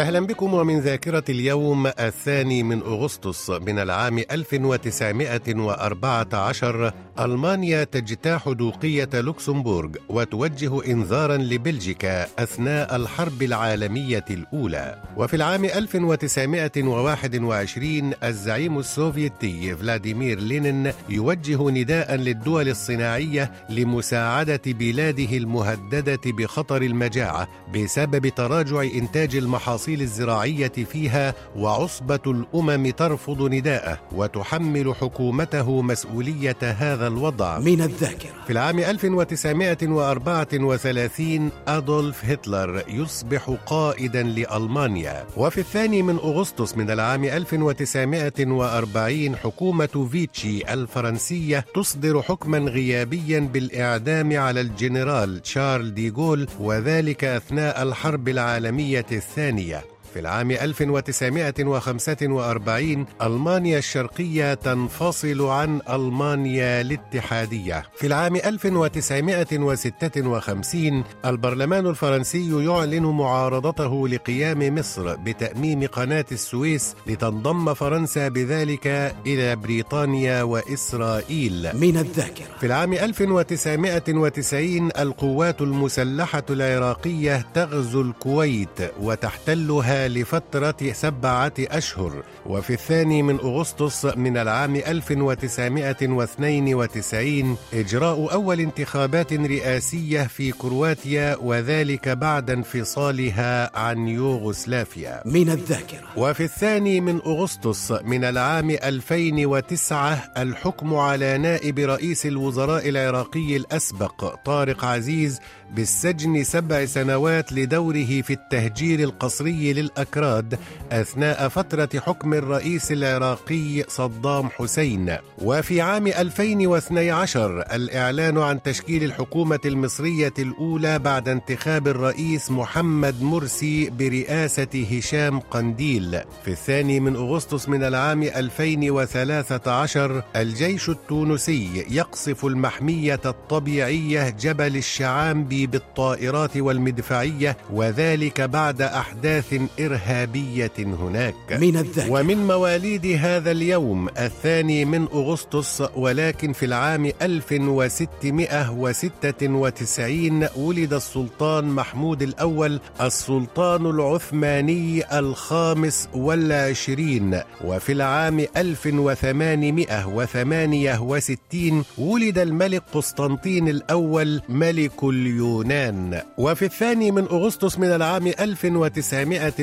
أهلا بكم ومن ذاكرة اليوم الثاني من أغسطس من العام 1914 ألمانيا تجتاح دوقية لوكسمبورغ وتوجه إنذارا لبلجيكا أثناء الحرب العالمية الأولى. وفي العام 1921 الزعيم السوفيتي فلاديمير لينين يوجه نداء للدول الصناعية لمساعدة بلاده المهددة بخطر المجاعة بسبب تراجع إنتاج المحاصيل التفاصيل الزراعية فيها وعصبة الأمم ترفض نداءه وتحمل حكومته مسؤولية هذا الوضع. من الذاكرة. في العام 1934 أدولف هتلر يصبح قائدا لألمانيا. وفي الثاني من أغسطس من العام 1940 حكومة فيتشي الفرنسية تصدر حكما غيابيا بالإعدام على الجنرال شارل ديغول وذلك أثناء الحرب العالمية الثانية. في العام 1945 ألمانيا الشرقية تنفصل عن ألمانيا الاتحادية. في العام 1956 البرلمان الفرنسي يعلن معارضته لقيام مصر بتأميم قناة السويس لتنضم فرنسا بذلك إلى بريطانيا وإسرائيل. من الذاكرة. في العام 1990 القوات المسلحة العراقية تغزو الكويت وتحتلها لفترة سبعة أشهر وفي الثاني من أغسطس من العام 1992 إجراء أول انتخابات رئاسية في كرواتيا وذلك بعد انفصالها عن يوغوسلافيا. من الذاكرة. وفي الثاني من أغسطس من العام 2009 الحكم على نائب رئيس الوزراء العراقي الأسبق طارق عزيز بالسجن سبع سنوات لدوره في التهجير القسري للأكراد أثناء فترة حكم الرئيس العراقي صدام حسين. وفي عام 2012 الإعلان عن تشكيل الحكومة المصرية الأولى بعد انتخاب الرئيس محمد مرسي برئاسة هشام قنديل. في الثاني من أغسطس من العام 2013 الجيش التونسي يقصف المحمية الطبيعية جبل الشعامبي بالطائرات والمدفعية وذلك بعد أحداث إرهابية هناك. من الذكر ومن مواليد هذا اليوم الثاني من أغسطس ولكن في العام 1696 ولد السلطان محمود الأول السلطان العثماني الخامس والعشرين. وفي العام 1868 ولد الملك قسطنطين الأول ملك اليونان. وفي الثاني من أغسطس من العام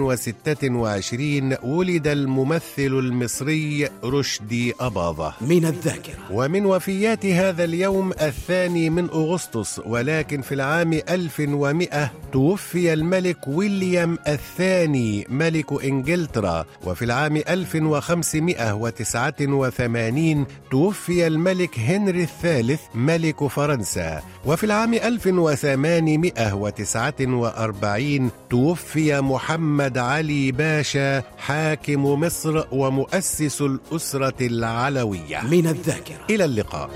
1926 ولد الممثل المصري رشدي أباظة. من الذاكرة. ومن وفيات هذا اليوم الثاني من أغسطس ولكن في العام 1100 توفي الملك ويليام الثاني ملك إنجلترا. وفي العام 1589 توفي الملك هنري الثالث ملك فرنسا. وفي العام 1300 1849 توفي محمد علي باشا حاكم مصر ومؤسس الأسرة العلوية. من الذاكرة. إلى اللقاء.